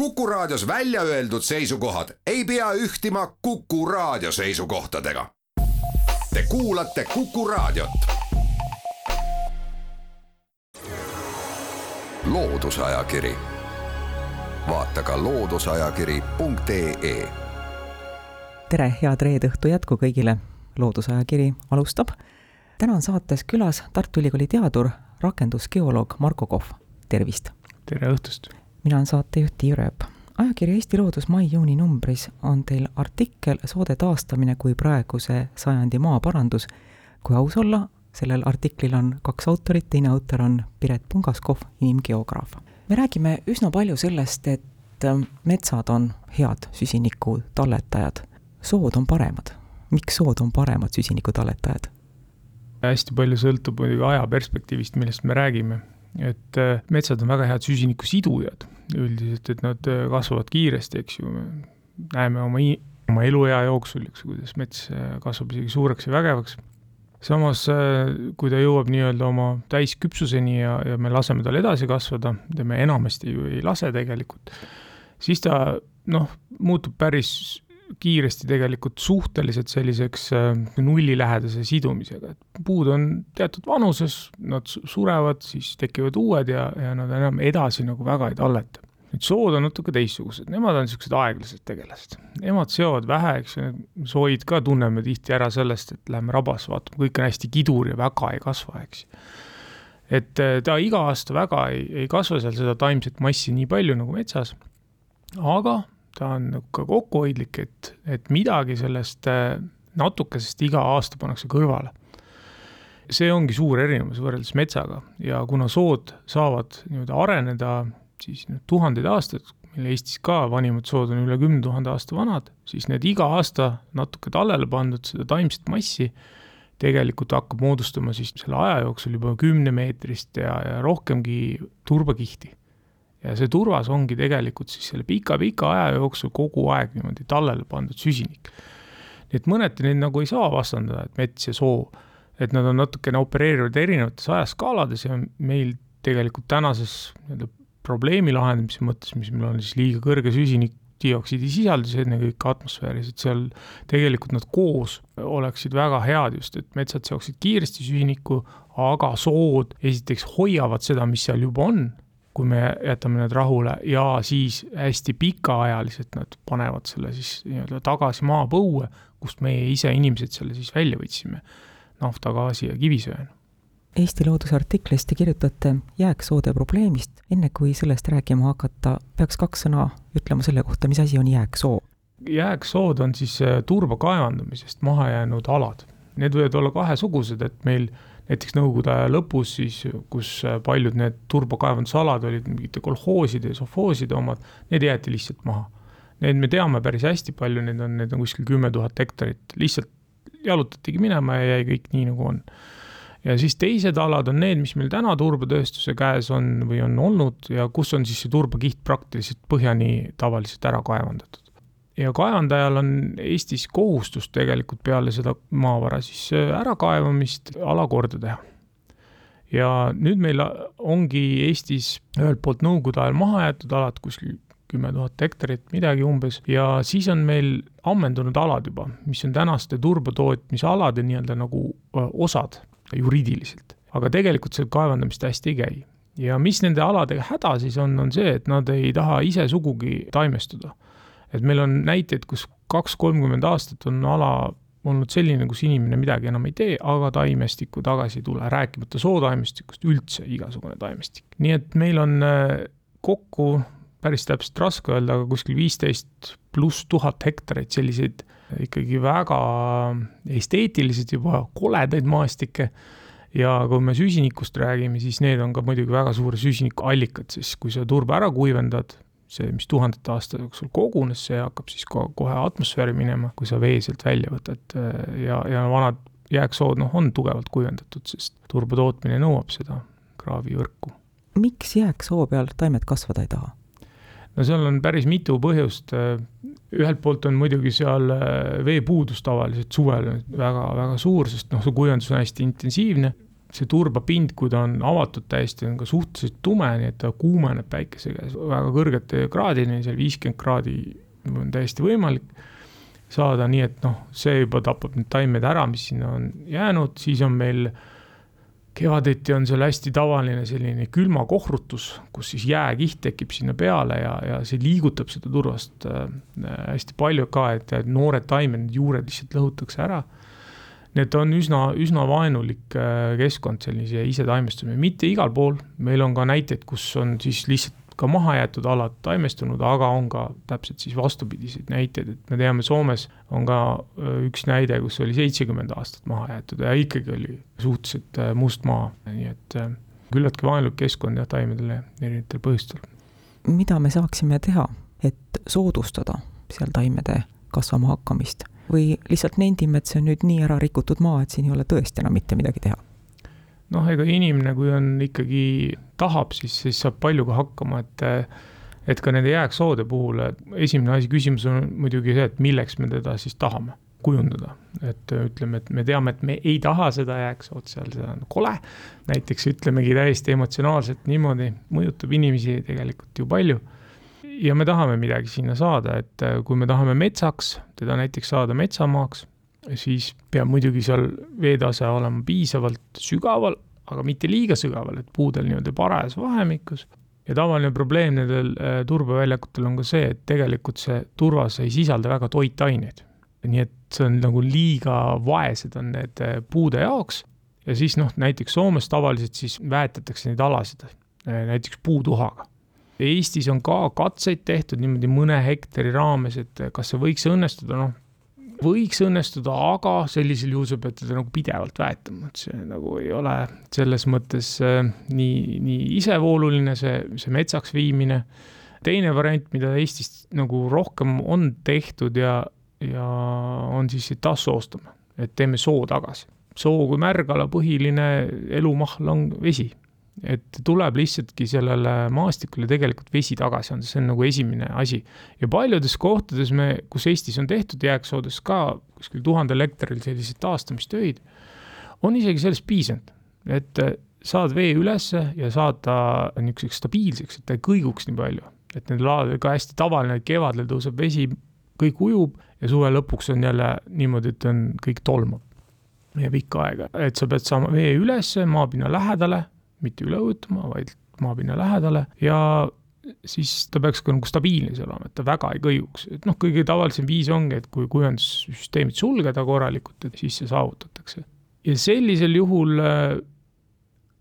Kuku Raadios välja öeldud seisukohad ei pea ühtima Kuku Raadio seisukohtadega. Te kuulate Kuku Raadiot. loodusajakiri, vaata ka looduseajakiri.ee. tere, head reede õhtu jätku kõigile. loodusajakiri alustab. täna on saates külas Tartu Ülikooli teadur, rakendusgeoloog Marko Kohv. tervist. tere õhtust mina olen saatejuht Tiia Rööp. ajakirja Eesti Loodus mai-juuni numbris on teil artikkel Soode taastamine kui praeguse sajandi maaparandus. kui aus olla, sellel artiklil on kaks autorit, teine autor on Piret Pungaskov, inimgeograaf. me räägime üsna palju sellest, et ähm, metsad on head süsiniku talletajad, sood on paremad. miks sood on paremad süsiniku talletajad? hästi palju sõltub muidugi ajaperspektiivist, millest me räägime et äh, metsad on väga head süsiniku sidujad üldiselt, et nad äh, kasvavad kiiresti, eks ju, me näeme oma, oma eluea jooksul, eks, kuidas mets äh, kasvab isegi suureks ja vägevaks. samas, kui ta jõuab nii-öelda oma täisküpsuseni ja, ja me laseme tal edasi kasvada, mida me enamasti ju ei lase tegelikult, siis ta noh, muutub päris kiiresti tegelikult suhteliselt selliseks äh, nullilähedase sidumisega, et puud on teatud vanuses, nad surevad, siis tekivad uued ja, ja nad enam edasi nagu väga ei talleta. nüüd sood on natuke teistsugused, nemad on niisugused aeglased tegelased. Nemad seovad vähe, eks ju, soid ka tunneme tihti ära sellest, et läheme rabasse vaatama, kõik on hästi kidur ja väga ei kasva, eks et äh, ta iga aasta väga ei, ei kasva seal seda taimset massi nii palju nagu metsas, aga ta on nagu ka kokkuhoidlik, et, et midagi sellest äh, natukesest iga aasta pannakse kõrvale. see ongi suur erinevus võrreldes metsaga ja kuna sood saavad nii-öelda areneda siis nüüd tuhandeid aastaid, meil Eestis ka vanimad sood on üle kümne tuhande aasta vanad, siis need iga aasta natuke tallele pandud seda taimset massi tegelikult hakkab moodustama siis selle aja jooksul juba kümnemeetrist ja, ja rohkemgi turbakihti ja see turvas ongi tegelikult siis selle pika-pika aja jooksul kogu aeg niimoodi tallele pandud süsinik. nii et mõneti neid nagu ei saa vastandada, et mets ja soo, et nad on natukene opereerivad erinevates ajaskaalades ja meil tegelikult tänases nii-öelda probleemi lahendamise mõttes, mis meil on siis liiga kõrge süsinik, dioksiidi sisaldus ennekõike atmosfääris, et seal tegelikult nad koos oleksid väga head just, et metsad seoksid kiiresti süsinikku, aga sood esiteks hoiavad seda, mis seal juba on kui me jätame need rahule ja siis hästi pikaajaliselt nad panevad selle siis nii-öelda tagasi maapõue, kust meie ise, inimesed, selle siis välja võtsime, nafta, gaasi ja kivisöena. Eesti Looduse artiklis te kirjutate jääksoode probleemist, enne kui sellest rääkima hakata, peaks kaks sõna ütlema selle kohta, mis asi on jääksoo? jääksood on siis äh, turba kaevandamisest maha jäänud alad. Need võivad olla kahesugused, et meil näiteks Nõukogude aja lõpus siis, kus paljud need turbakaevandusalad olid mingite kolhooside ja sovhooside omad, need jäeti lihtsalt maha. Need me teame päris hästi palju, neid on, neid on kuskil kümme tuhat hektarit, lihtsalt jalutatigi minema ja jäi kõik nii, nagu on. ja siis teised alad on need, mis meil täna turbatööstuse käes on või on olnud ja kus on siis see turbakiht praktiliselt põhjani tavaliselt ära kaevandatud ja kaevandajal on Eestis kohustus tegelikult peale seda maavara siis äh, ärakaevamist ala korda teha. ja nüüd meil ongi Eestis ühelt poolt nõukogude ajal maha jäetud alad, kuskil kümme tuhat hektarit, midagi umbes, ja siis on meil ammendunud alad juba, mis on tänaste turbatootmisalade nii-öelda nagu äh, osad juriidiliselt. aga tegelikult seal kaevandamist hästi ei käi. ja mis nende aladega häda siis on, on see, et nad ei taha ise sugugi taimestuda et meil on näiteid, kus kaks-kolmkümmend aastat on ala olnud selline, kus inimene midagi enam ei tee, aga taimestikku tagasi ei tule, rääkimata sootaimestikust, üldse igasugune taimestik. nii et meil on äh, kokku päris täpselt raske öelda, aga kuskil viisteist pluss tuhat hektarit selliseid ikkagi väga esteetiliselt juba koledaid maastikke ja kui me süsinikust räägime, siis need on ka muidugi väga suure süsinikuallikad, siis kui sa turba ära kuivendad, see, mis tuhandete aasta jooksul kogunes, see hakkab siis ko kohe atmosfääri minema, kui sa vee sealt välja võtad ja, ja vanad jääksood, noh, on tugevalt kuivendatud, sest turba tootmine nõuab seda kraavivõrku. miks jääksoo peal taimed kasvada ei taha? no seal on päris mitu põhjust, ühelt poolt on muidugi seal veepuudus tavaliselt suvel väga, väga suur, sest noh, see kuivendus on hästi intensiivne see turbapind, kui ta on avatud täiesti, on ka suhteliselt tume, nii et ta kuumeneb päikese käes väga kõrgete kraadini, seal viiskümmend kraadi on täiesti võimalik saada, nii et noh, see juba tapab need taimed ära, mis sinna on jäänud, siis on meil kevadeti on seal hästi tavaline selline külmakohrutus, kus siis jääkiht tekib sinna peale ja, ja see liigutab seda turvast äh, hästi palju ka, et noored taimed, juured lihtsalt lõhutakse ära nii et on üsna, üsna vaenulik äh, keskkond sellise isetaimestamine, mitte igal pool, meil on ka näiteid, kus on siis lihtsalt ka mahajäetud alad taimestunud, aga on ka täpselt siis vastupidiseid näiteid, et me teame, Soomes on ka äh, üks näide, kus oli seitsekümmend aastat maha jäetud ja ikkagi oli suhteliselt äh, must maa, nii et küllaltki vaenulik keskkond jah, taimedele erinevatel põhjustel. mida me saaksime teha, et soodustada seal taimede kasvama hakkamist? Või lihtsalt nendime, et see on nüüd nii ära rikutud maa, et siin ei ole tõesti enam mitte midagi teha? noh, ega inimene, kui on ikkagi, tahab, siis, siis saab paljuga hakkama, et et ka nende jääksoode puhul esimene asi, küsimus on muidugi see, et milleks me teda siis tahame kujundada, et ütleme, et me teame, et me ei taha seda jääksood seal, see on kole. näiteks ütlemegi täiesti emotsionaalselt niimoodi, mõjutab inimesi tegelikult ju palju ja me tahame midagi sinna saada, et äh, kui me tahame metsaks, teda näiteks saada metsamaaks, siis peab muidugi seal veetase olema piisavalt sügaval, aga mitte liiga sügaval, et puudel nii-öelda parajas vahemikus. ja tavaline probleem nendel äh, turbaväljakutel on ka see, et tegelikult see turvas ei sisalda väga toitaineid. nii et see on nagu liiga vaesed on need äh, puude jaoks ja siis noh, näiteks Soomes tavaliselt siis väetatakse neid alasid, näiteks puutuhaga Eestis on ka katseid tehtud niimoodi mõne hektari raames, et kas see võiks õnnestuda, noh, võiks õnnestuda, aga sellisel juhul sa pead teda nagu pidevalt väetama, et see nagu ei ole selles mõttes äh, nii, nii isevooluline, see, see metsaks viimine. teine variant, mida Eestis nagu rohkem on tehtud ja, ja on siis taassoostamine, et teeme soo tagasi. soo kui märgala põhiline elumahl on vesi et tuleb lihtsaltki sellele maastikule tegelikult vesi tagasi anda, see on nagu esimene asi. ja paljudes kohtades me, kus Eestis on tehtud jääksoodes ka kuskil tuhandel hektaril selliseid taastamistöid, on isegi sellest piisanud, et saad vee ülesse ja saad ta niisuguseks stabiilseks, et ta ei kõiguks nii palju. et nendel aladel ka hästi tavaline, kevadel tõuseb vesi, kõik ujub ja suve lõpuks on jälle niimoodi, et on, kõik tolmab ja pikka aega, et sa pead saama vee ülesse maapinna lähedale mitte üle ujutama, vaid maapinna lähedale ja siis ta peaks ka nagu stabiilne seal olema, et ta väga ei kõiguks, et noh, kõige tavalisem viis ongi, et kui kuivendussüsteemid sulgeda korralikult, et siis see saavutatakse. ja sellisel juhul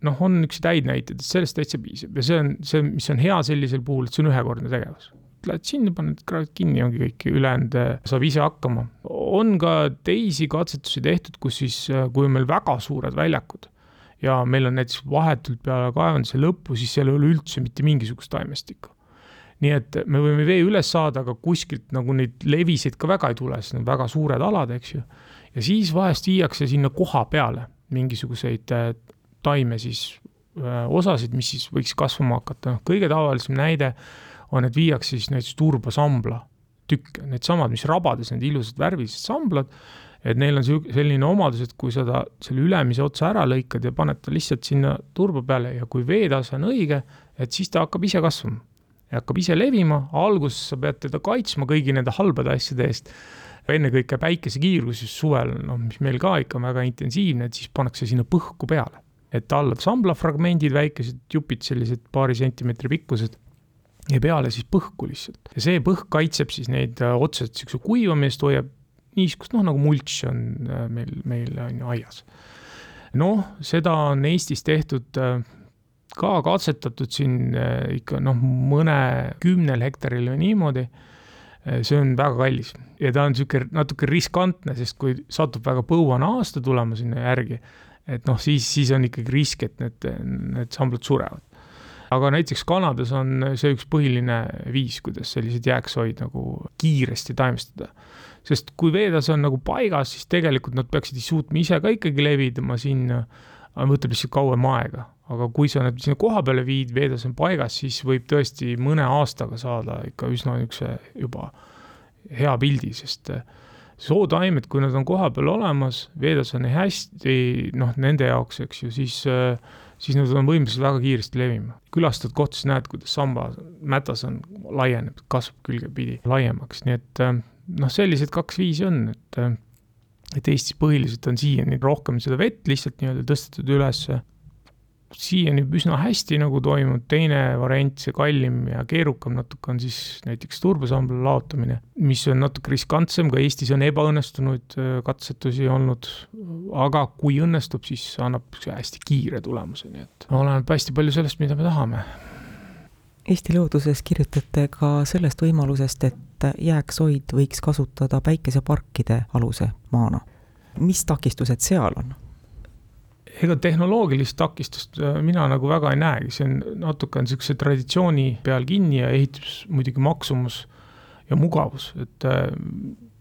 noh, on niisuguseid häid näiteid, et sellest täitsa piisab ja see on see, mis on hea sellisel puhul, et see on ühekordne tegevus. Lähed sinna, paned kraavid kinni, ongi kõik, ülejäänud saab ise hakkama. on ka teisi katsetusi tehtud, kus siis, kui on meil väga suured väljakud ja meil on näiteks vahetult peale kaevanduse lõppu, siis seal ei ole üldse mitte mingisugust taimestikku. nii et me võime vee üles saada, aga kuskilt nagu neid levisid ka väga ei tule, sest need on väga suured alad, eks ju. ja siis vahest viiakse sinna koha peale mingisuguseid äh, taime siis, äh, osasid, mis siis võiks kasvama hakata, noh, kõige tavalisem näide on, et viiakse siis näiteks turbasambla tükke, needsamad, mis rabades, need ilusad värvilised samblad et neil on selline omadus, et kui sa ta selle ülemise otsa ära lõikad ja paned ta lihtsalt sinna turba peale ja kui veetase on õige, et siis ta hakkab ise kasvama. ja hakkab ise levima, alguses sa pead teda kaitsma kõigi nende halbade asjade eest, ennekõike päikesekiirgus just suvel, noh, mis meil ka ikka on väga intensiivne, et siis pannakse sinna põhku peale. et alla samblafragmendid, väikesed jupid, sellised paari sentimeetri pikkused, ja peale siis põhku lihtsalt. ja see põhk kaitseb siis neid äh, otseselt niisuguse kuivamist, hoiab niisugust noh, nagu mulč on äh, meil, meil on ju aias. noh, seda on Eestis tehtud äh, ka katsetatud siin äh, ikka noh, mõne kümnel hektaril või niimoodi. see on väga kallis ja ta on niisugune natuke riskantne, sest kui satub väga põuane aasta tulema sinna järgi, et noh, siis, siis on ikkagi risk, et need, need samblad surevad aga näiteks Kanadas on see üks põhiline viis, kuidas selliseid jääksoid nagu kiiresti taimestada sest kui veetase on nagu paigas, siis tegelikult nad peaksid suutma ise ka ikkagi levida sinna, võtab lihtsalt kauem aega. aga kui sa need sinna koha peale viid, veetase on paigas, siis võib tõesti mõne aastaga saada ikka üsna niisuguse juba hea pildi, sest sootaimed, kui nad on kohapeal olemas, veedas on hästi, noh, nende jaoks, eks ju, siis siis nad on võimelised väga kiiresti levima. külastad kohta, siis näed, kuidas samba mätas on, laieneb, kasvab külgepidi laiemaks, nii et noh, sellised kaks viisi on, et et Eestis põhiliselt on siiani rohkem seda vett lihtsalt nii-öelda tõstetud ülesse siiani üsna hästi nagu toimunud, teine variant, see kallim ja keerukam natuke on siis näiteks turbosambla laotamine, mis on natuke riskantsem, ka Eestis on ebaõnnestunud äh, katsetusi olnud, aga kui õnnestub, siis annab hästi kiire tulemuse, nii et oleneb hästi palju sellest, mida me tahame. Eesti Looduses kirjutate ka sellest võimalusest, et jääksoid võiks kasutada päikeseparkide aluse maana. mis takistused seal on? Ega tehnoloogilist takistust äh, mina nagu väga ei näegi, see on natuke on niisuguse traditsiooni peal kinni ja ehitus muidugi maksumus ja mugavus, et äh,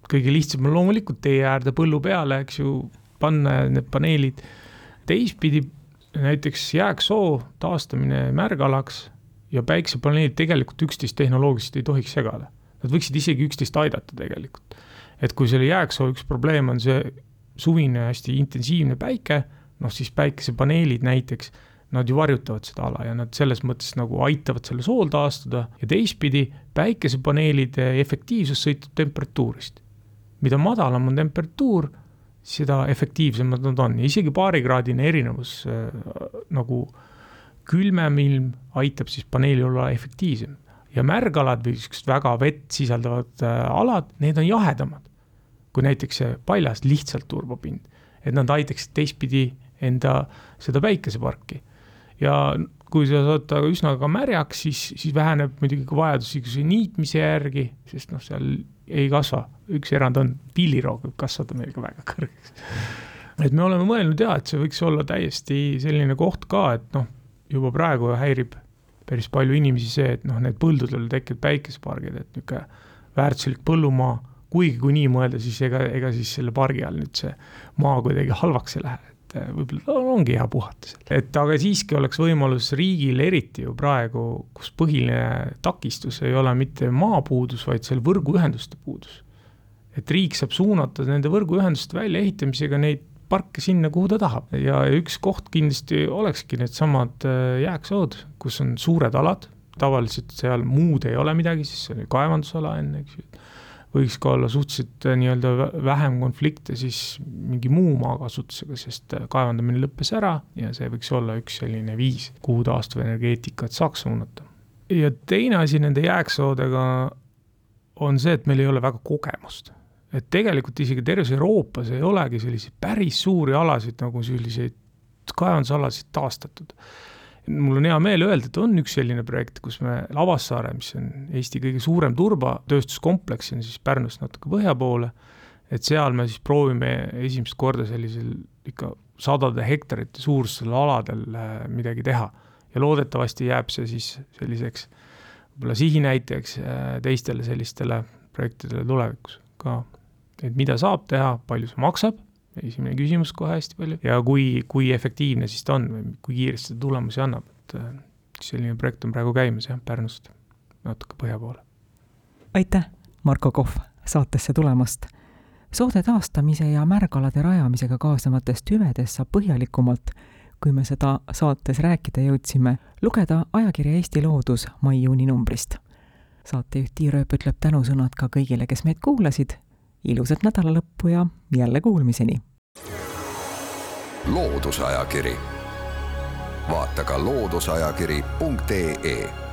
kõige lihtsam on loomulikult tee äärde põllu peale, eks ju, panna need paneelid. teistpidi näiteks jääksoo taastamine märgalaks ja päiksepaneelid tegelikult üksteist tehnoloogiliselt ei tohiks segada. Nad võiksid isegi üksteist aidata tegelikult. et kui selle jääksoo üks probleem on see suvine hästi intensiivne päike noh, siis päikesepaneelid näiteks, nad ju varjutavad seda ala ja nad selles mõttes nagu aitavad selle sool taastuda ja teistpidi, päikesepaneelide efektiivsus sõltub temperatuurist. mida madalam on temperatuur, seda efektiivsemad nad on ja isegi paarikraadine erinevus äh, nagu külmem ilm aitab siis paneelil olla efektiivsem. ja märgalad või niisugused väga vett sisaldavad äh, alad, need on jahedamad kui näiteks see paljas lihtsalt turbapind. et nad aitaksid teistpidi enda seda päikeseparki. ja kui sa saad ta üsna ka märjaks, siis, siis väheneb muidugi ka vajadus igasuguse niitmise järgi, sest noh, seal ei kasva, üks erand on, pilliroog võib kasvada meil ka väga kõrgeks. et me oleme mõelnud jaa, et see võiks olla täiesti selline koht ka, et noh, juba praegu häirib päris palju inimesi see, et noh, need põldudel tekivad päikesepargid, et niisugune väärtuslik põllumaa, kuigi kui nii mõelda, siis ega, ega siis selle pargi all nüüd see maa kuidagi halvaks ei lähe, et äh, võib-olla ongi hea puhata seal. et aga siiski oleks võimalus riigil, eriti ju praegu, kus põhiline takistus ei ole mitte maapuudus, vaid seal võrguühenduste puudus. et riik saab suunata nende võrguühenduste väljaehitamisega neid parke sinna, kuhu ta tahab ja üks koht kindlasti olekski needsamad äh, jääksood, kus on suured alad, tavaliselt seal muud ei ole midagi, siis see oli kaevandusala enne, eks ju võiks ka olla suhteliselt äh, nii-öelda vähem konflikte siis mingi muu maakasutusega, sest äh, kaevandamine lõppes ära ja see võiks olla üks selline viis, kuhu taastuvenergeetikat saaks suunata. ja teine asi nende jääksoodega on see, et meil ei ole väga kogemust. et tegelikult isegi terves Euroopas ei olegi selliseid päris suuri alasid nagu selliseid kaevandusalasid taastatud mul on hea meel öelda, et on üks selline projekt, kus me Lavassaare, mis on Eesti kõige suurem turbatööstuskompleks, on siis Pärnust natuke põhja poole, et seal me siis proovime esimest korda sellisel ikka sadade hektarite suurustel aladel äh, midagi teha. ja loodetavasti jääb see siis selliseks võib-olla sihinäitajaks äh, teistele sellistele projektidele tulevikus ka. et mida saab teha, palju see maksab esimene küsimus kohe hästi palju ja kui, kui efektiivne siis ta on või kui kiiresti ta tulemusi annab, et äh, selline projekt on praegu käimas jah, Pärnust natuke põhja poole. aitäh, Marko Kohv, saatesse tulemast! soode taastamise ja märgalade rajamisega kaasnevatest hüvedest saab põhjalikumalt, kui me seda saates rääkida jõudsime, lugeda ajakirja Eesti Loodus mai-juuni numbrist. saatejuht Tiir Ööp ütleb tänusõnad ka kõigile, kes meid kuulasid ilusat nädalalõppu ja jälle kuulmiseni! loodusajakiri, vaata ka looduseajakiri.ee